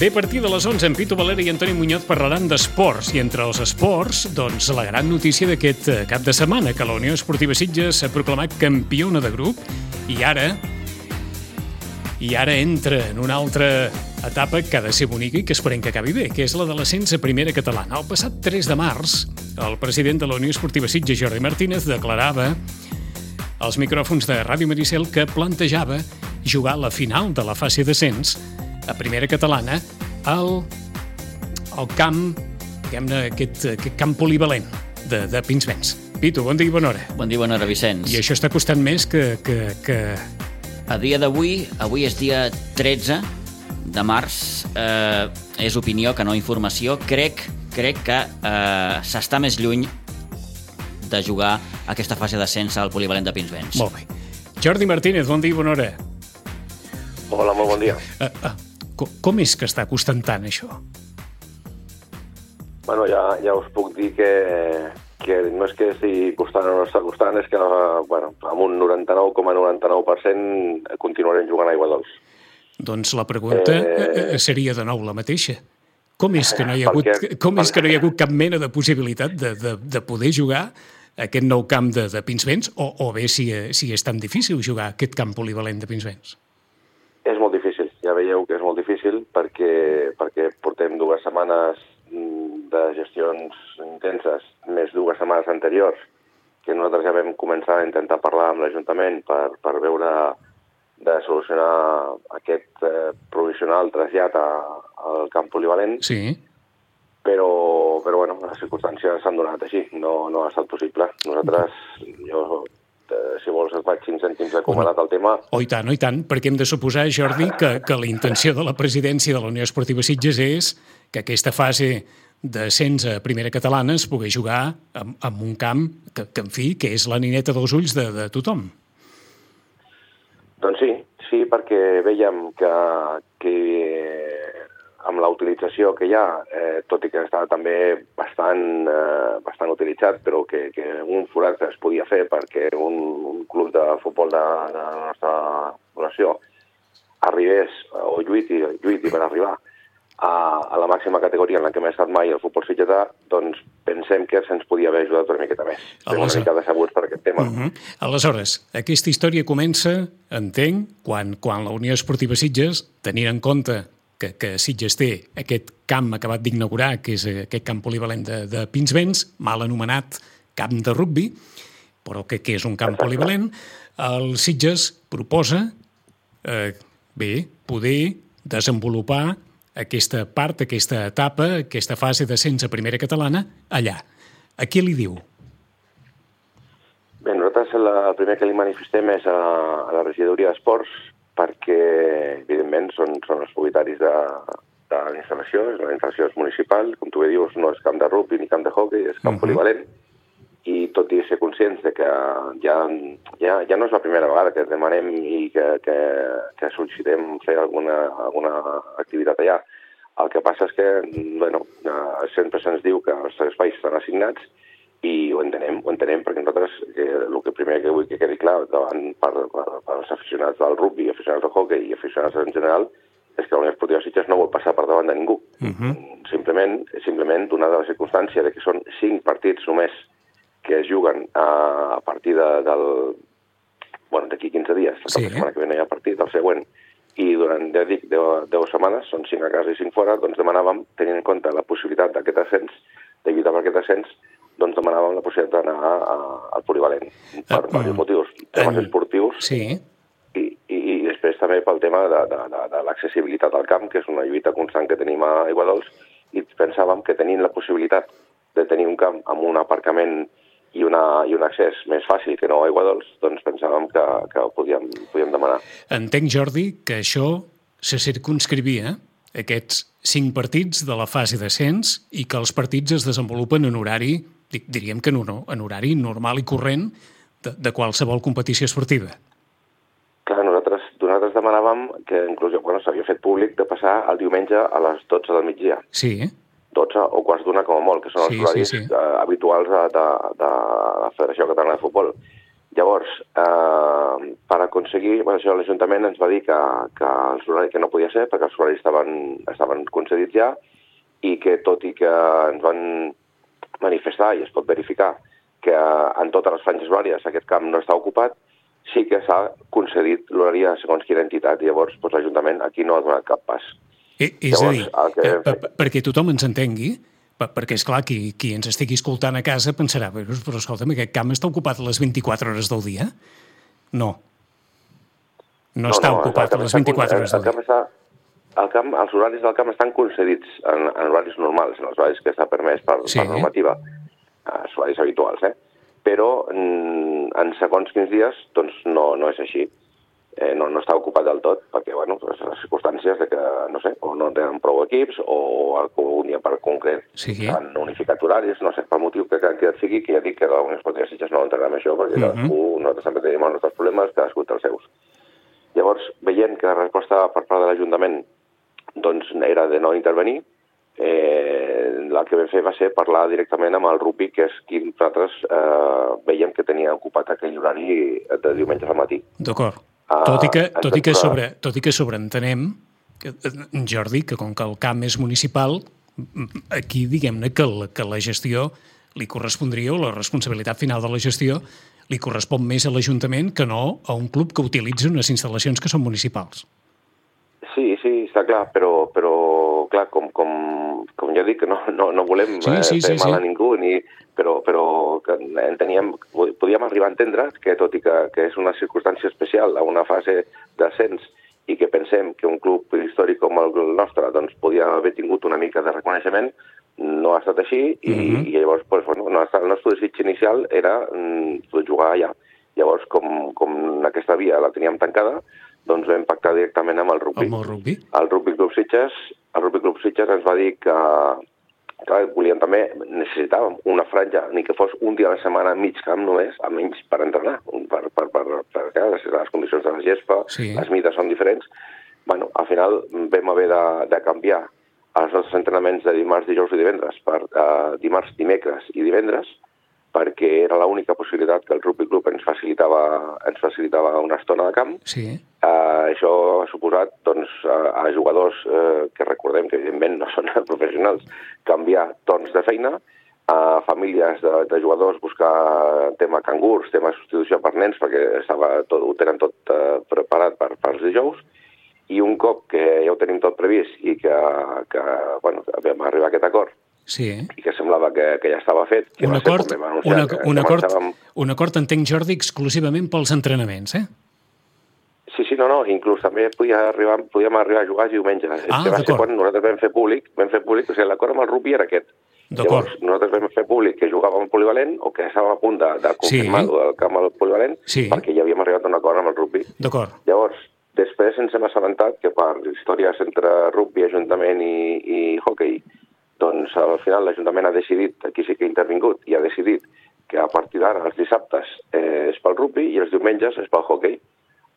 Bé, a partir de les 11, en Pitu Valera i Antoni Muñoz parlaran d'esports. I entre els esports, doncs, la gran notícia d'aquest eh, cap de setmana, que la Unió Esportiva Sitges s'ha proclamat campiona de grup i ara i ara entra en una altra etapa que ha de ser bonica i que esperem que acabi bé, que és la de l'ascens a primera catalana. El passat 3 de març, el president de la Unió Esportiva Sitges, Jordi Martínez, declarava als micròfons de Ràdio Maricel que plantejava jugar la final de la fase d'ascens a primera catalana al, al camp, diguem-ne, aquest, aquest camp polivalent de, de Pinsbens. Pitu, bon dia i bona hora. Bon dia, bona hora, Vicenç. I això està costant més que... que, que... A dia d'avui, avui és dia 13 de març, eh, és opinió que no informació, crec, crec que eh, s'està més lluny de jugar aquesta fase d'ascens al polivalent de Pinsbens. Molt bé. Jordi Martínez, bon dia i bona hora. Hola, molt bon dia. Uh, uh, com, com és que està costant tant, això? Bueno, ja, ja us puc dir que, que no és que estigui costant o no està costant, és que bueno, amb un 99,99% ,99 continuarem jugant a aigua dolç. Doncs la pregunta eh... seria de nou la mateixa. Com és que no hi ha hagut, perquè, com és que no hi ha hagut cap mena de possibilitat de, de, de poder jugar aquest nou camp de, de Pinsbens o, o bé si, si és tan difícil jugar aquest camp polivalent de Pinsbens? És molt difícil, ja veieu que és molt difícil perquè, perquè portem dues setmanes de gestions intenses, més dues setmanes anteriors, que nosaltres ja vam començar a intentar parlar amb l'Ajuntament per, per veure de solucionar aquest eh, provisional trasllat a, al camp polivalent. Sí. Però, però bueno, les circumstàncies s'han donat així, no, no ha estat possible. Nosaltres, jo si vols et faig 5 cèntims de com ha anat el tema. Oh, i tant, oh, i tant, perquè hem de suposar, Jordi, que, que la intenció de la presidència de la Unió Esportiva Sitges és que aquesta fase d'ascens a primera catalana es pugui jugar en, en un camp que, que, en fi, que és la nineta dels ulls de, de tothom. Doncs sí, sí, perquè veiem que, que amb la utilització que hi ha, eh, tot i que està també bastant, eh, bastant utilitzat, però que, que un forat es podia fer perquè un, un club de futbol de, de la nostra població arribés o lluiti, lluiti per arribar a, a la màxima categoria en la que hem estat mai el futbol sitgetà, doncs pensem que se'ns podia haver ajudat una miqueta més. Estem una mica decebuts per aquest tema. Uh -huh. Aleshores, aquesta història comença, entenc, quan, quan la Unió Esportiva Sitges, tenint en compte que, que Sitges té aquest camp acabat d'inaugurar, que és aquest camp polivalent de, de Pinsbens, mal anomenat camp de rugbi, però que, que és un camp polivalent, el Sitges proposa, eh, bé, poder desenvolupar aquesta part, aquesta etapa, aquesta fase d'ascens a primera catalana, allà. A qui li diu? Bé, nosaltres el, el primer que li manifestem és a, a la regidoria d'esports perquè, evidentment, són, són els propietaris de, de la instal·lació, la instal·lació és municipal, com tu bé dius, no és camp de rugby ni camp de hockey, és camp uh -huh. polivalent, i tot i ser conscients de que ja, ja, ja no és la primera vegada que demanem i que, que, que sol·licitem fer alguna, alguna activitat allà. El que passa és que bueno, eh, sempre se'ns diu que els espais estan assignats i ho entenem, ho entenem perquè nosaltres que el que primer que vull que quedi clar davant per, per, per als aficionats del rugby, aficionats del hockey i aficionats en general és que la Unió Esportiva Sitges no vol passar per davant de ningú. Uh -huh. Simplement, simplement donada la circumstància de que són cinc partits només que es juguen a, a partir de, del... Bueno, d'aquí 15 dies, la sí, setmana que ve no hi ha partit, el següent, i durant, ja dic, 10, 10 setmanes, són 5 a casa i 5 fora, doncs demanàvem, tenint en compte la possibilitat d'aquest ascens, de lluitar per aquest ascens, doncs demanàvem la possibilitat d'anar al polivalent, per uh, diversos motius, temes esportius, sí. i, i, i després també pel tema de, de, de, de l'accessibilitat al camp, que és una lluita constant que tenim a Iguadols, i pensàvem que tenint la possibilitat de tenir un camp amb un aparcament i, una, i un accés més fàcil que no a aigua dolç, doncs pensàvem que, que ho podíem, podíem demanar. Entenc, Jordi, que això se circunscrivia aquests cinc partits de la fase d'ascens i que els partits es desenvolupen en horari, diríem que en, en horari normal i corrent de, de qualsevol competició esportiva. Clar, nosaltres, nosaltres demanàvem que inclús bueno, s'havia fet públic de passar el diumenge a les 12 del migdia. Sí, eh? 12 o quarts d'una com a molt, que són els sí, horaris sí, sí. Uh, habituals de, de, de la Federació Catalana de Futbol. Llavors, eh, per aconseguir, bueno, això l'Ajuntament ens va dir que, que, els horaris, que no podia ser perquè els horaris estaven, estaven concedits ja i que tot i que ens van manifestar i es pot verificar que en totes les franges horàries aquest camp no està ocupat, sí que s'ha concedit l'horari a segons quina entitat. Llavors, doncs, l'Ajuntament aquí no ha donat cap pas. I, és Llavors, a dir, que... eh, perquè tothom ens entengui, perquè, és clar qui, qui ens estigui escoltant a casa pensarà, però, però escolta'm, aquest camp està ocupat les 24 hores del dia? No. No, no està no, ocupat les 24 hores del dia. Està, el camp, els horaris del camp estan concedits en, en horaris normals, en els horaris que està permès per, sí. per normativa, els horaris habituals, eh? però en, en segons quins dies doncs no, no és així eh, no, no està ocupat del tot, perquè, bueno, pues, les circumstàncies de que, no sé, o no tenen prou equips, o algun dia per concret sí. han unificat horaris, no sé, per motiu que, que, que sigui, que ja dic que Unió Esportiva Sitges no entrarà en això, perquè uh -huh. cadascú, nosaltres també tenim els nostres problemes, cadascú té els seus. Llavors, veient que la resposta per part de l'Ajuntament doncs, era de no intervenir, eh, el que vam fer va ser parlar directament amb el rugby, que és qui nosaltres eh, veiem que tenia ocupat aquell horari de diumenge al matí. D'acord. Tot i que, tot i que, sobre, tot i que sobreentenem, que, Jordi, que com que el camp és municipal, aquí diguem-ne que, la, que la gestió li correspondria, o la responsabilitat final de la gestió, li correspon més a l'Ajuntament que no a un club que utilitza unes instal·lacions que són municipals. Sí, sí, està clar, però, però clar, com, com, com ja dic, no, no, no volem sí, sí, eh, fer sí, mal sí. a ningú, ni, però, però enteníem, podíem arribar a entendre que, tot i que, que és una circumstància especial a una fase d'ascens i que pensem que un club històric com el nostre doncs, podia haver tingut una mica de reconeixement, no ha estat així i, mm -hmm. i llavors pues, bueno, el nostre desig inicial era mm, jugar allà. Llavors, com, com aquesta via la teníem tancada, doncs vam pactar directament amb el rugby. Amb el rugby? El Rugby Club Sitges, el Rugby Club Sitges ens va dir que, que volien també, necessitàvem una franja, ni que fos un dia a la setmana mig camp només, almenys per entrenar, per, per, per, per, per les condicions de la gespa, sí. les mides són diferents. bueno, al final vam haver de, de canviar els nostres entrenaments de dimarts, dijous i divendres per uh, dimarts, dimecres i divendres, perquè era l'única possibilitat que el Rugby Club ens facilitava, ens facilitava una estona de camp. Sí. Uh, això ha suposat doncs, a, a jugadors uh, que recordem que evidentment no són professionals canviar torns de feina, a famílies de, de jugadors buscar tema cangurs, tema substitució per nens, perquè estava tot, ho tenen tot uh, preparat per, per els dijous, i un cop que ja ho tenim tot previst i que, que bueno, vam arribar a aquest acord sí. i que semblava que, que ja estava fet. Un acord, una, que, un, acord, marxàvem... un acord, entenc, Jordi, exclusivament pels entrenaments, eh? Sí, sí, no, no, inclús també podia arribar, podíem arribar a jugar diumenge. Ah, que va ser quan nosaltres vam fer públic, vam fer públic, o sigui, l'acord amb el rugby era aquest. Llavors, nosaltres vam fer públic que jugàvem al polivalent o que estàvem a punt de, de confirmar sí. el camp al polivalent sí. perquè ja havíem arribat a un acord amb el rugby. D'acord. Llavors, després ens hem assabentat que per històries entre rugby, ajuntament i, i hockey doncs al final l'Ajuntament ha decidit, aquí sí que ha intervingut, i ha decidit que a partir d'ara els dissabtes eh, és pel rugby i els diumenges és pel hockey.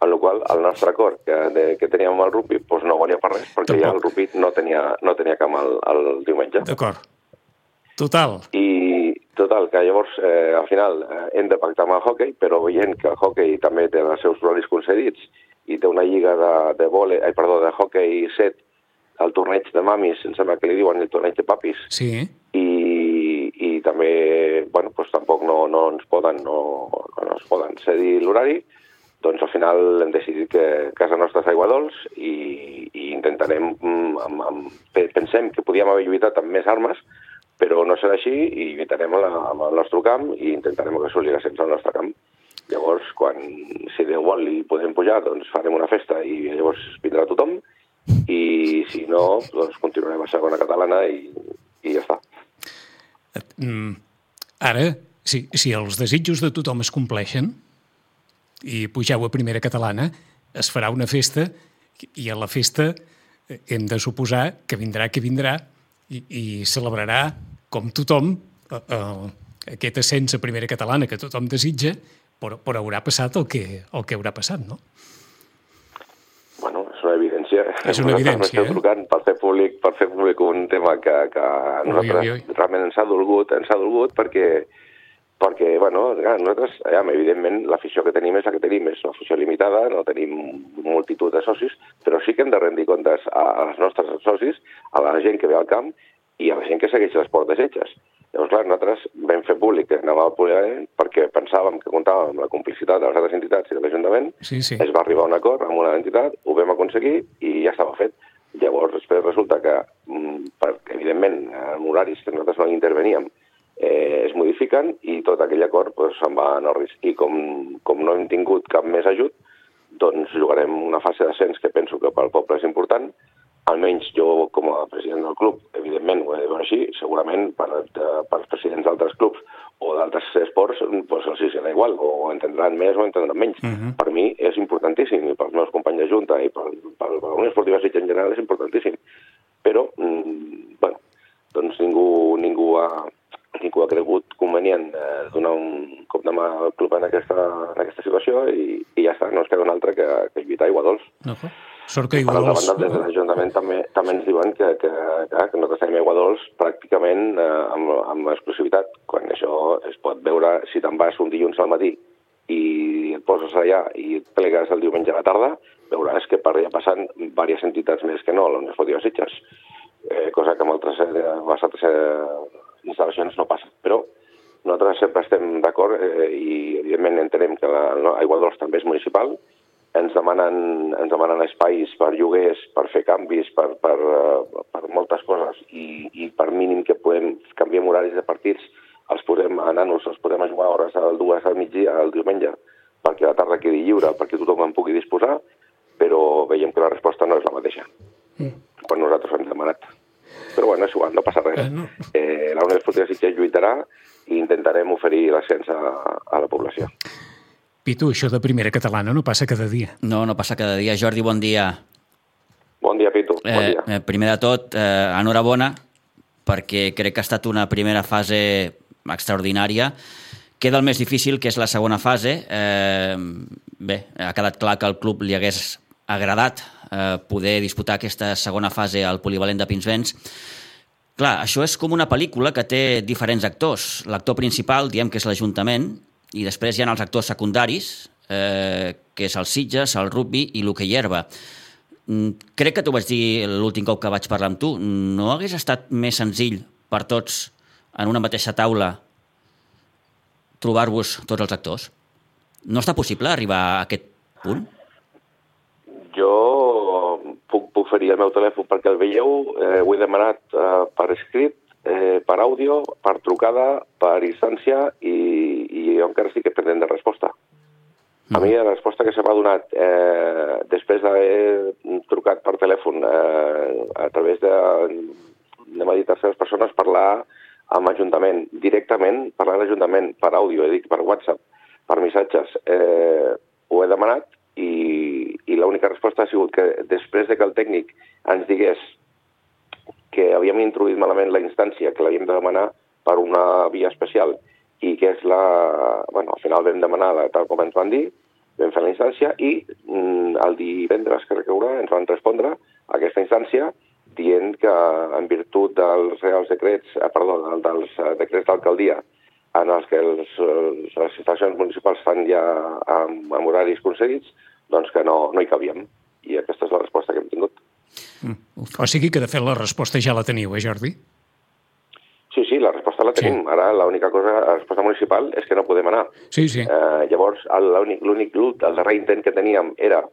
En la qual el nostre acord que, de, que teníem amb el rugby doncs no valia per res, perquè Tampoc. ja el rugby no tenia, no tenia camp el, el diumenge. D'acord. Total. I total, que llavors eh, al final eh, hem de pactar amb el hockey, però veient que el hockey també té els seus horaris concedits i té una lliga de, de vole, ai, perdó, de hockey set el torneig de mamis, em sembla que li diuen el torneig de papis. Sí. I, i també, bueno, doncs tampoc no, no ens poden, no, no ens poden cedir l'horari, doncs al final hem decidit que casa nostra és aigua dolç i, i intentarem, mm, amb, amb, pensem que podíem haver lluitat amb més armes, però no serà així i lluitarem amb el nostre camp i intentarem que assolir l'ascens al nostre camp. Llavors, quan, si Déu vol i podem pujar, doncs farem una festa i llavors vindrà tothom i si no, doncs continuarem a segona catalana i, i ja està. Mm, ara, si, si els desitjos de tothom es compleixen i pugeu a primera catalana, es farà una festa i a la festa hem de suposar que vindrà que vindrà i, i celebrarà com tothom eh, eh, aquest ascens a primera catalana que tothom desitja, però, però haurà passat el que, el que haurà passat, no? Evidència. És una evidència, eh? trucant per fer públic, per fer públic un tema que, que a nosaltres ui, ui, ui. realment ens ha dolgut, ens ha dolgut perquè perquè, bueno, clar, nosaltres, ja, evidentment, l'afició que tenim és la que tenim, és una afició limitada, no tenim multitud de socis, però sí que hem de rendir comptes als nostres socis, a la gent que ve al camp i a la gent que segueix l'esport de setges. Llavors, clar, nosaltres vam fer públic que anàvem al polivalent perquè pensàvem que comptàvem amb la complicitat de les altres entitats i de l'Ajuntament. Sí, sí. Es va arribar a un acord amb una entitat, ho vam aconseguir i ja estava fet. Llavors, després resulta que, mm, perquè, evidentment, en horaris que nosaltres no interveníem, eh, es modifiquen i tot aquell acord pues, se'n va anar al risc. I com, com no hem tingut cap més ajut, doncs jugarem una fase d'ascens que penso que pel poble és important, almenys jo com a president del club, evidentment ho he de veure així, segurament per, de, per presidents d'altres clubs o d'altres esports doncs els serà igual, o entendran més o entendran menys. Uh -huh. Per mi és importantíssim, i pels meus companys de Junta i per, per, per la Unió Esportiva Sitges en general és importantíssim. Però, mm, bueno, doncs ningú, ningú ha, ningú ha cregut convenient eh, donar un cop de mà al club en aquesta, en aquesta situació i, i ja està, no ens queda un altre que, que lluitar aigua dolç. Uh -huh. Sort que Iguadols... banda, des de l'Ajuntament també, també ens diuen que, que, que, que nosaltres tenim aigua dolç pràcticament eh, amb, amb exclusivitat, quan això es pot veure si te'n vas un dilluns al matí i et poses allà i et plegues el diumenge a la tarda, veuràs que per allà passen diverses entitats més que no, la Unió Esportiva Sitges, eh, cosa que amb altres, eh, les altres eh, instal·lacions no passa. Però nosaltres sempre estem d'acord eh, i evidentment entenem que la, no, també és municipal, ens demanen, ens demanen espais per lloguers, per fer canvis, per, per, eh, per moltes coses i, i per mínim que podem canviar horaris de partits, els podem a nanos, els podem jugar a hores al dues al migdia, al diumenge, perquè la tarda quedi lliure, perquè tothom en pugui disposar, però veiem que la resposta no és la mateixa. Mm. Quan nosaltres ho hem demanat. Però bueno, és igual, no passa res. Eh, no. Eh, la Unió Esportiva Sitges lluitarà i intentarem oferir l'ascens a, a la població. Pitu, això de primera catalana no passa cada dia. No, no passa cada dia. Jordi, bon dia. Bon dia, Pitu. Bon Eh, dia. eh, primer de tot, eh, enhorabona, perquè crec que ha estat una primera fase extraordinària. Queda el més difícil, que és la segona fase. Eh, bé, ha quedat clar que al club li hagués agradat eh, poder disputar aquesta segona fase al polivalent de Pinsbens. Clar, això és com una pel·lícula que té diferents actors. L'actor principal, diem que és l'Ajuntament, i després hi ha els actors secundaris, eh, que és el Sitges, el rugby i l'hoquei herba. Mm, Crec que t'ho vaig dir l'últim cop que vaig parlar amb tu. No hagués estat més senzill per tots en una mateixa taula trobar-vos tots els actors? No està possible arribar a aquest punt? Jo puc, puc oferir el meu telèfon perquè el veieu, eh, ho he demanat eh, per escrit, eh, per àudio, per trucada, per instància i, i jo encara estic pendent de resposta. A mi la resposta que se m'ha donat eh, després d'haver trucat per telèfon eh, a través de, anem a dir, terceres persones, parlar amb Ajuntament, directament parlar amb l'Ajuntament per àudio, he dit per WhatsApp, per missatges, eh, ho he demanat i, i l'única resposta ha sigut que després de que el tècnic ens digués que havíem introduït malament la instància, que l'havíem de demanar per una via especial i que és la... Bueno, al final vam demanar la, tal com ens van dir, vam fer la instància i mm, el divendres que recaurà ens van respondre a aquesta instància dient que en virtut dels reals decrets, eh, perdó, del- dels eh, decrets d'alcaldia en els que els, els, les instal·lacions municipals fan ja amb, amb horaris concedits, doncs que no, no hi cabíem. I aquesta és la resposta que hem tingut. O sigui que, de fet, la resposta ja la teniu, eh, Jordi? Sí, sí, la resposta la tenim. Sí. Ara l'única cosa, la resposta municipal és que no podem anar. Sí, sí. Eh, llavors, l'únic, el darrer intent que teníem era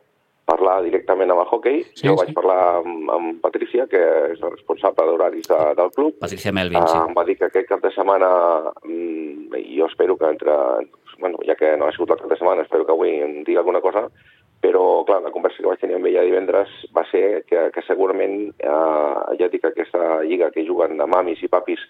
parlar directament amb el hockey. Sí, jo sí. vaig parlar amb, amb Patricia, que és la responsable d'horaris de, del club. Patricia Melvin, sí. Eh, em va dir que aquest cap de setmana, mm, i jo espero que entre... Bueno, ja que no ha sigut el cap de setmana, espero que avui em digui alguna cosa, però, clar, la conversa que vaig tenir amb ella divendres va ser que, que segurament, eh, ja dic, aquesta lliga que juguen de mamis i papis,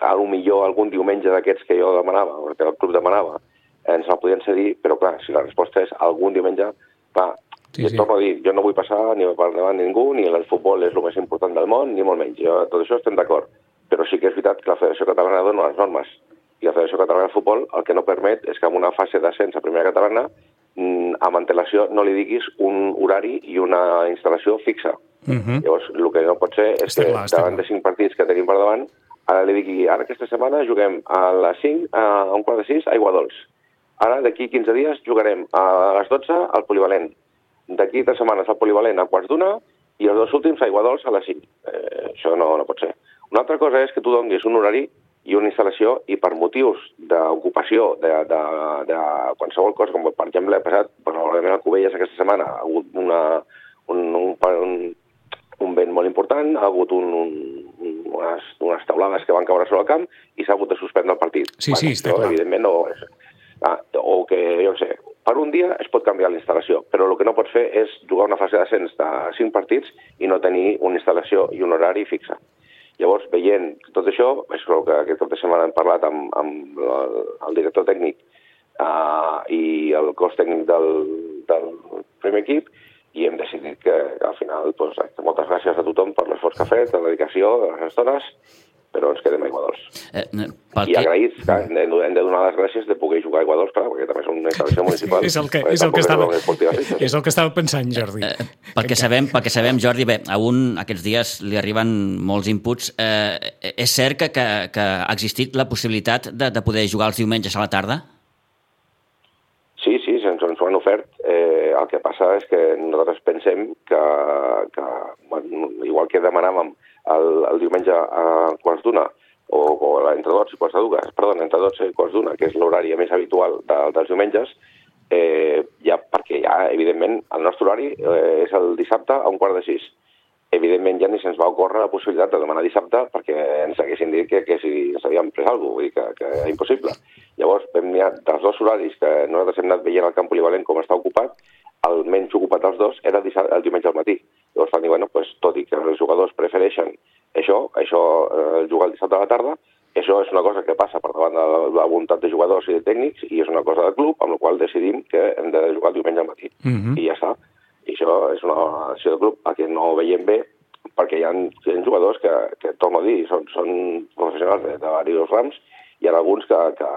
a lo millor algun diumenge d'aquests que jo demanava, o que el club demanava, ens la podien cedir, però clar, si la resposta és algun diumenge, clar, Sí, sí, jo sí. torno a dir, jo no vull passar ni per davant ningú, ni el futbol és el més important del món, ni molt menys. Jo, tot això estem d'acord. Però sí que és veritat que la Federació Catalana dona les normes. I la Federació Catalana de Futbol el que no permet és que en una fase d'ascens a primera catalana mm, amb antelació no li diguis un horari i una instal·lació fixa. Uh -huh. Llavors, el que no pot ser és Està que clar, davant clar. de cinc partits que tenim per davant Ara li dic, ara aquesta setmana juguem a les 5, a un quart de 6, a Iguadols. Ara, d'aquí 15 dies, jugarem a les 12 al Polivalent. D'aquí 3 setmanes al Polivalent a quarts d'una i els dos últims a Iguadols a les 5. Eh, això no, no pot ser. Una altra cosa és que tu donis un horari i una instal·lació i per motius d'ocupació de, de, de qualsevol cosa, com per exemple ha passat, probablement a Cubelles aquesta setmana, ha hagut una, un, un, un, un vent molt important, ha hagut un, un, unes, unes taulades que van caure sobre el camp i s'ha hagut de suspendre el partit. Sí, bueno, sí, està clar. Evidentment no... És, ah, o que, jo sé, per un dia es pot canviar la instal·lació, però el que no pots fer és jugar una fase d'ascens de 5 partits i no tenir una instal·lació i un horari fixa. Llavors, veient tot això, és el que aquest cap de setmana hem parlat amb, amb el, el director tècnic uh, i el cos tècnic del, del primer equip, i hem decidit que, que al final, doncs, moltes gràcies a tothom per l'esforç que ha fet, la dedicació, de les estones, però ens quedem a Iguadols. Eh, I agraïts, que hem de, hem de donar les gràcies de poder jugar a Iguadols, clar, perquè també és una instal·lació municipal. és el que, és el que, estava, és el que estava pensant, Jordi. Eh, perquè, sabem, perquè sabem, Jordi, bé, a un aquests dies li arriben molts inputs. Eh, és cert que, que, que ha existit la possibilitat de, de poder jugar els diumenges a la tarda? Sí, sí, se'ns ens ho han ofert. El que passa és que nosaltres pensem que, que bueno, igual que demanàvem el, el diumenge a quarts d'una, o, o entre 12 i quarts dues, perdó, entre 12 i quarts d'una, que és l'horari més habitual de, dels diumenges, eh, ja, perquè ja, evidentment, el nostre horari eh, és el dissabte a un quart de sis. Evidentment, ja ni se'ns va ocórrer la possibilitat de demanar dissabte perquè ens haguessin dit que, que si s'havien pres alguna cosa, vull dir que, que era impossible. Llavors, vam mirar dels dos horaris que nosaltres hem anat veient al camp polivalent com està ocupat, el menys ocupat dels dos era el, el diumenge al matí. Llavors van dir, bueno, pues, tot i que els jugadors prefereixen això, això eh, jugar el dissabte a la tarda, això és una cosa que passa per davant de la voluntat de jugadors i de tècnics i és una cosa del club amb la qual decidim que hem de jugar el diumenge al matí. Uh -huh. I ja està. I això és una acció del club a què no veiem bé perquè hi ha, hi ha jugadors que, que, torno a dir, són, són professionals de, de diversos rams, hi ha alguns que, que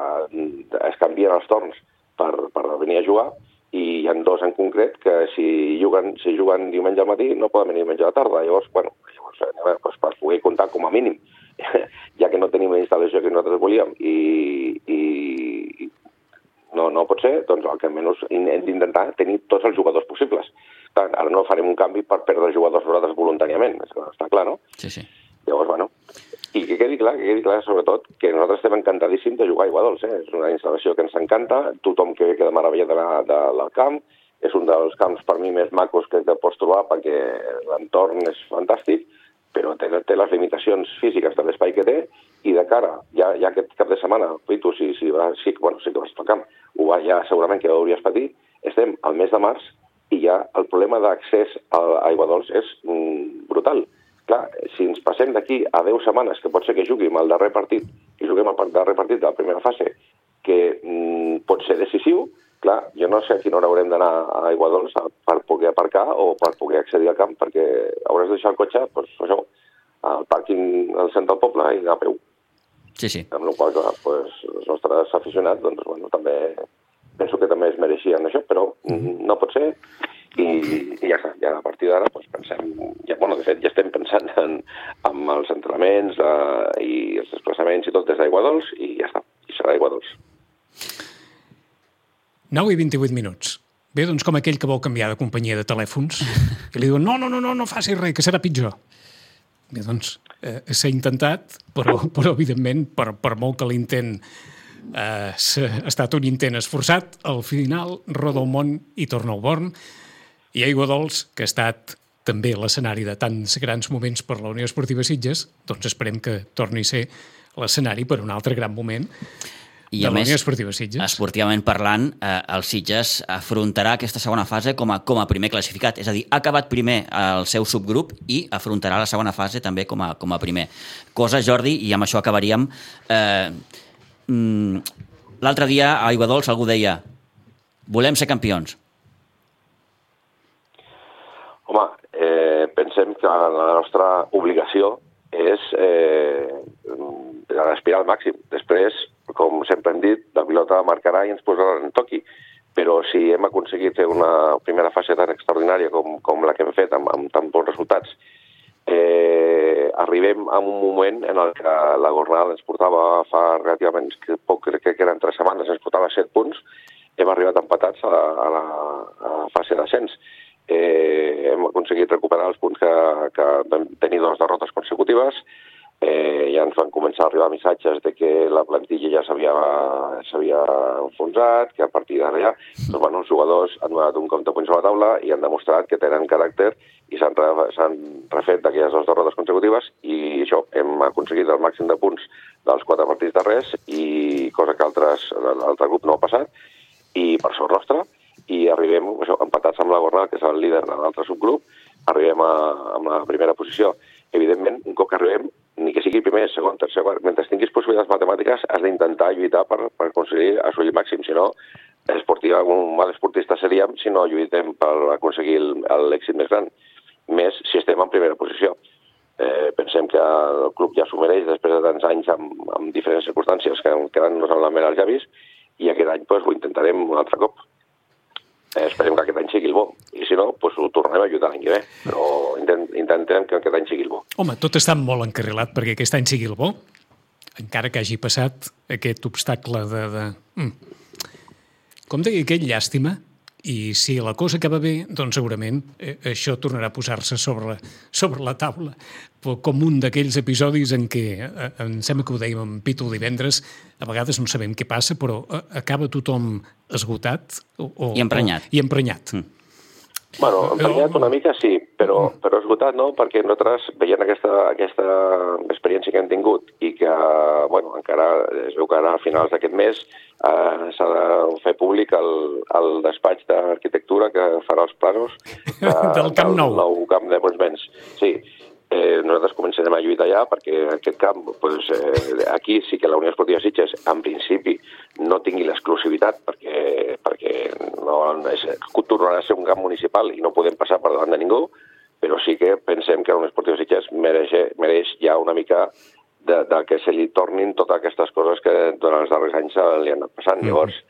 es canvien els torns per, per venir a jugar i hi ha dos en concret que si juguen, si juguen diumenge al matí no poden venir diumenge a la tarda. Llavors, bueno, llavors, eh, doncs per poder comptar com a mínim, ja que no tenim la instal·lació que nosaltres volíem i, i no, no pot ser, doncs el que almenys hem d'intentar tenir tots els jugadors possibles. Clar, ara no farem un canvi per perdre jugadors nosaltres voluntàriament, està clar, no? Sí, sí. Llavors, bueno, i que quedi clar, que quedi clar sobretot que nosaltres estem encantadíssims de jugar a Iguadols, eh? és una instal·lació que ens encanta, tothom que queda meravella de la, de la camp, és un dels camps per mi més macos que, que pots trobar perquè l'entorn és fantàstic, però té, té les limitacions físiques de l'espai que té i de cara, ja, ja aquest cap de setmana, tu, si, si, va, sí, bueno, que vas al camp, ho va ja segurament que ho hauries patit, estem al mes de març i ja el problema d'accés a Aiguadols és mm, brutal. Clar, si ens passem d'aquí a 10 setmanes, que pot ser que juguem el darrer partit, i juguem el darrer partit de la primera fase, que mm, pot ser decisiu, clar, jo no sé a quina hora haurem d'anar a Aiguadols per poder aparcar o per poder accedir al camp, perquè hauràs de deixar el cotxe, doncs, això, al pàrquing al centre del poble i anar a peu. Sí, sí. Amb la qual cosa, pues, els nostres aficionats, doncs, bueno, també penso que també es mereixien això, però mm -hmm. no pot ser i, i ja està, ja a partir d'ara doncs, pensem, ja, bueno, de fet ja estem pensant en, en els entrenaments eh, i els desplaçaments i tot des d'Aiguadols i ja està, i serà Aiguadols. 9 i 28 minuts. Bé, doncs com aquell que vol canviar de companyia de telèfons, que li diuen no, no, no, no, no facis res, que serà pitjor. Bé, doncs, eh, s'ha intentat, però, però evidentment, per, per molt que l'intent eh, ha estat un intent esforçat, al final roda el món i torna al Born, i Aigua Dols, que ha estat també l'escenari de tants grans moments per la Unió Esportiva Sitges, doncs esperem que torni a ser l'escenari per un altre gran moment i de a la més, Unió Esportiva Sitges. esportivament parlant, eh, el Sitges afrontarà aquesta segona fase com a, com a primer classificat. És a dir, ha acabat primer el seu subgrup i afrontarà la segona fase també com a, com a primer. Cosa, Jordi, i amb això acabaríem... Eh, mm, L'altre dia a Aigua Dols algú deia volem ser campions. Home, eh, pensem que la nostra obligació és eh, aspirar al màxim. Després, com sempre hem dit, la pilota marcarà i ens posarà en toqui. Però si hem aconseguit fer una primera fase tan extraordinària com, com la que hem fet amb, amb tan bons resultats, eh, arribem a un moment en el que la Gornal ens portava fa relativament poc, crec que eren tres setmanes, ens portava set punts, hem arribat empatats a la, a la, a la fase d'ascens. Eh, hem aconseguit recuperar els punts que, que vam tenir dues derrotes consecutives, eh, ja ens van començar a arribar missatges de que la plantilla ja s'havia enfonsat, que a partir d'ara doncs, bueno, els jugadors han donat un compte punts a la taula i han demostrat que tenen caràcter i s'han refet d'aquelles dues derrotes consecutives i això, hem aconseguit el màxim de punts dels quatre partits darrers i cosa que altres, l'altre grup no ha passat. I per sort nostra i arribem això, empatats amb la Gornal, que és el líder de l'altre subgrup, arribem a, a la primera posició. Evidentment, un cop que arribem, ni que sigui primer, segon, tercer, quart, mentre tinguis possibilitats matemàtiques, has d'intentar lluitar per, per aconseguir assolir màxim, si no, esportiva, un mal esportista seríem si no lluitem per aconseguir l'èxit més gran, més si estem en primera posició. Eh, pensem que el club ja s'ho mereix després de tants anys amb, amb diferents circumstàncies que quedant-nos amb la mera als llavis i aquest any pues, ho intentarem un altre cop. Eh, esperem que aquest any sigui el bo. I si no, pues, ho tornarem a ajudar l'any que ve. Però intent, intentem que aquest any sigui el bo. Home, tot està molt encarrilat perquè aquest any sigui el bo, encara que hagi passat aquest obstacle de... de... Mm. Com deia aquell, llàstima, i si la cosa acaba bé, doncs segurament eh, això tornarà a posar-se sobre, sobre la taula, com un d'aquells episodis en què, eh, em sembla que ho dèiem en Pitu divendres, a vegades no sabem què passa, però eh, acaba tothom esgotat o, o, I emprenyat. O, I emprenyat. Mm. Bueno, emprenyat una mica sí, però, però esgotat no, perquè nosaltres, veient aquesta, aquesta experiència que hem tingut i que, bueno, encara es veu que ara a finals d'aquest mes eh, s'ha de fer públic el, el despatx d'arquitectura que farà els planos de, del Camp Nou. Del nou camp de Bonsbens. Sí, eh, nosaltres començarem a lluitar ja perquè aquest camp, pues, eh, aquí sí que la Unió Esportiva Sitges, en principi, no tingui l'exclusivitat perquè, perquè no és, tornarà a ser un camp municipal i no podem passar per davant de ningú, però sí que pensem que la Unió Esportiva Sitges mereix, mereix ja una mica de, de que se li tornin totes aquestes coses que durant els darrers anys li han anat passant. Mm. Llavors,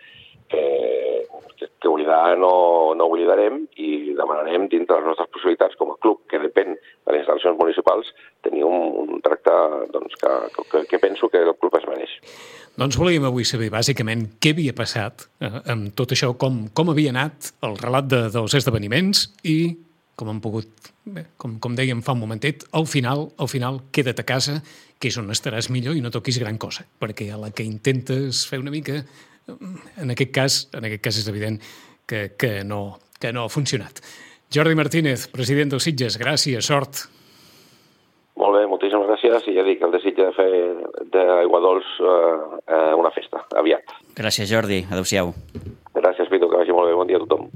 eh, que, que oblidar no, no oblidarem i demanarem dintre les nostres possibilitats com a club, que depèn de les instal·lacions municipals, tenir un, un tracte doncs, que, que, que penso que el club es mereix. Doncs volíem avui saber bàsicament què havia passat eh, amb tot això, com, com havia anat el relat de, dels esdeveniments i com han pogut, bé, com, com dèiem fa un momentet, al final, al final queda't a casa, que és on estaràs millor i no toquis gran cosa, perquè a la que intentes fer una mica en aquest cas, en aquest cas és evident que, que, no, que no ha funcionat. Jordi Martínez, president dels Sitges, gràcies, sort. Molt bé, moltíssimes gràcies i ja dic, el desig de fer d'Aigua Dols eh, una festa, aviat. Gràcies, Jordi. Adéu-siau. Gràcies, Pitu, que vagi molt bé. Bon dia a tothom.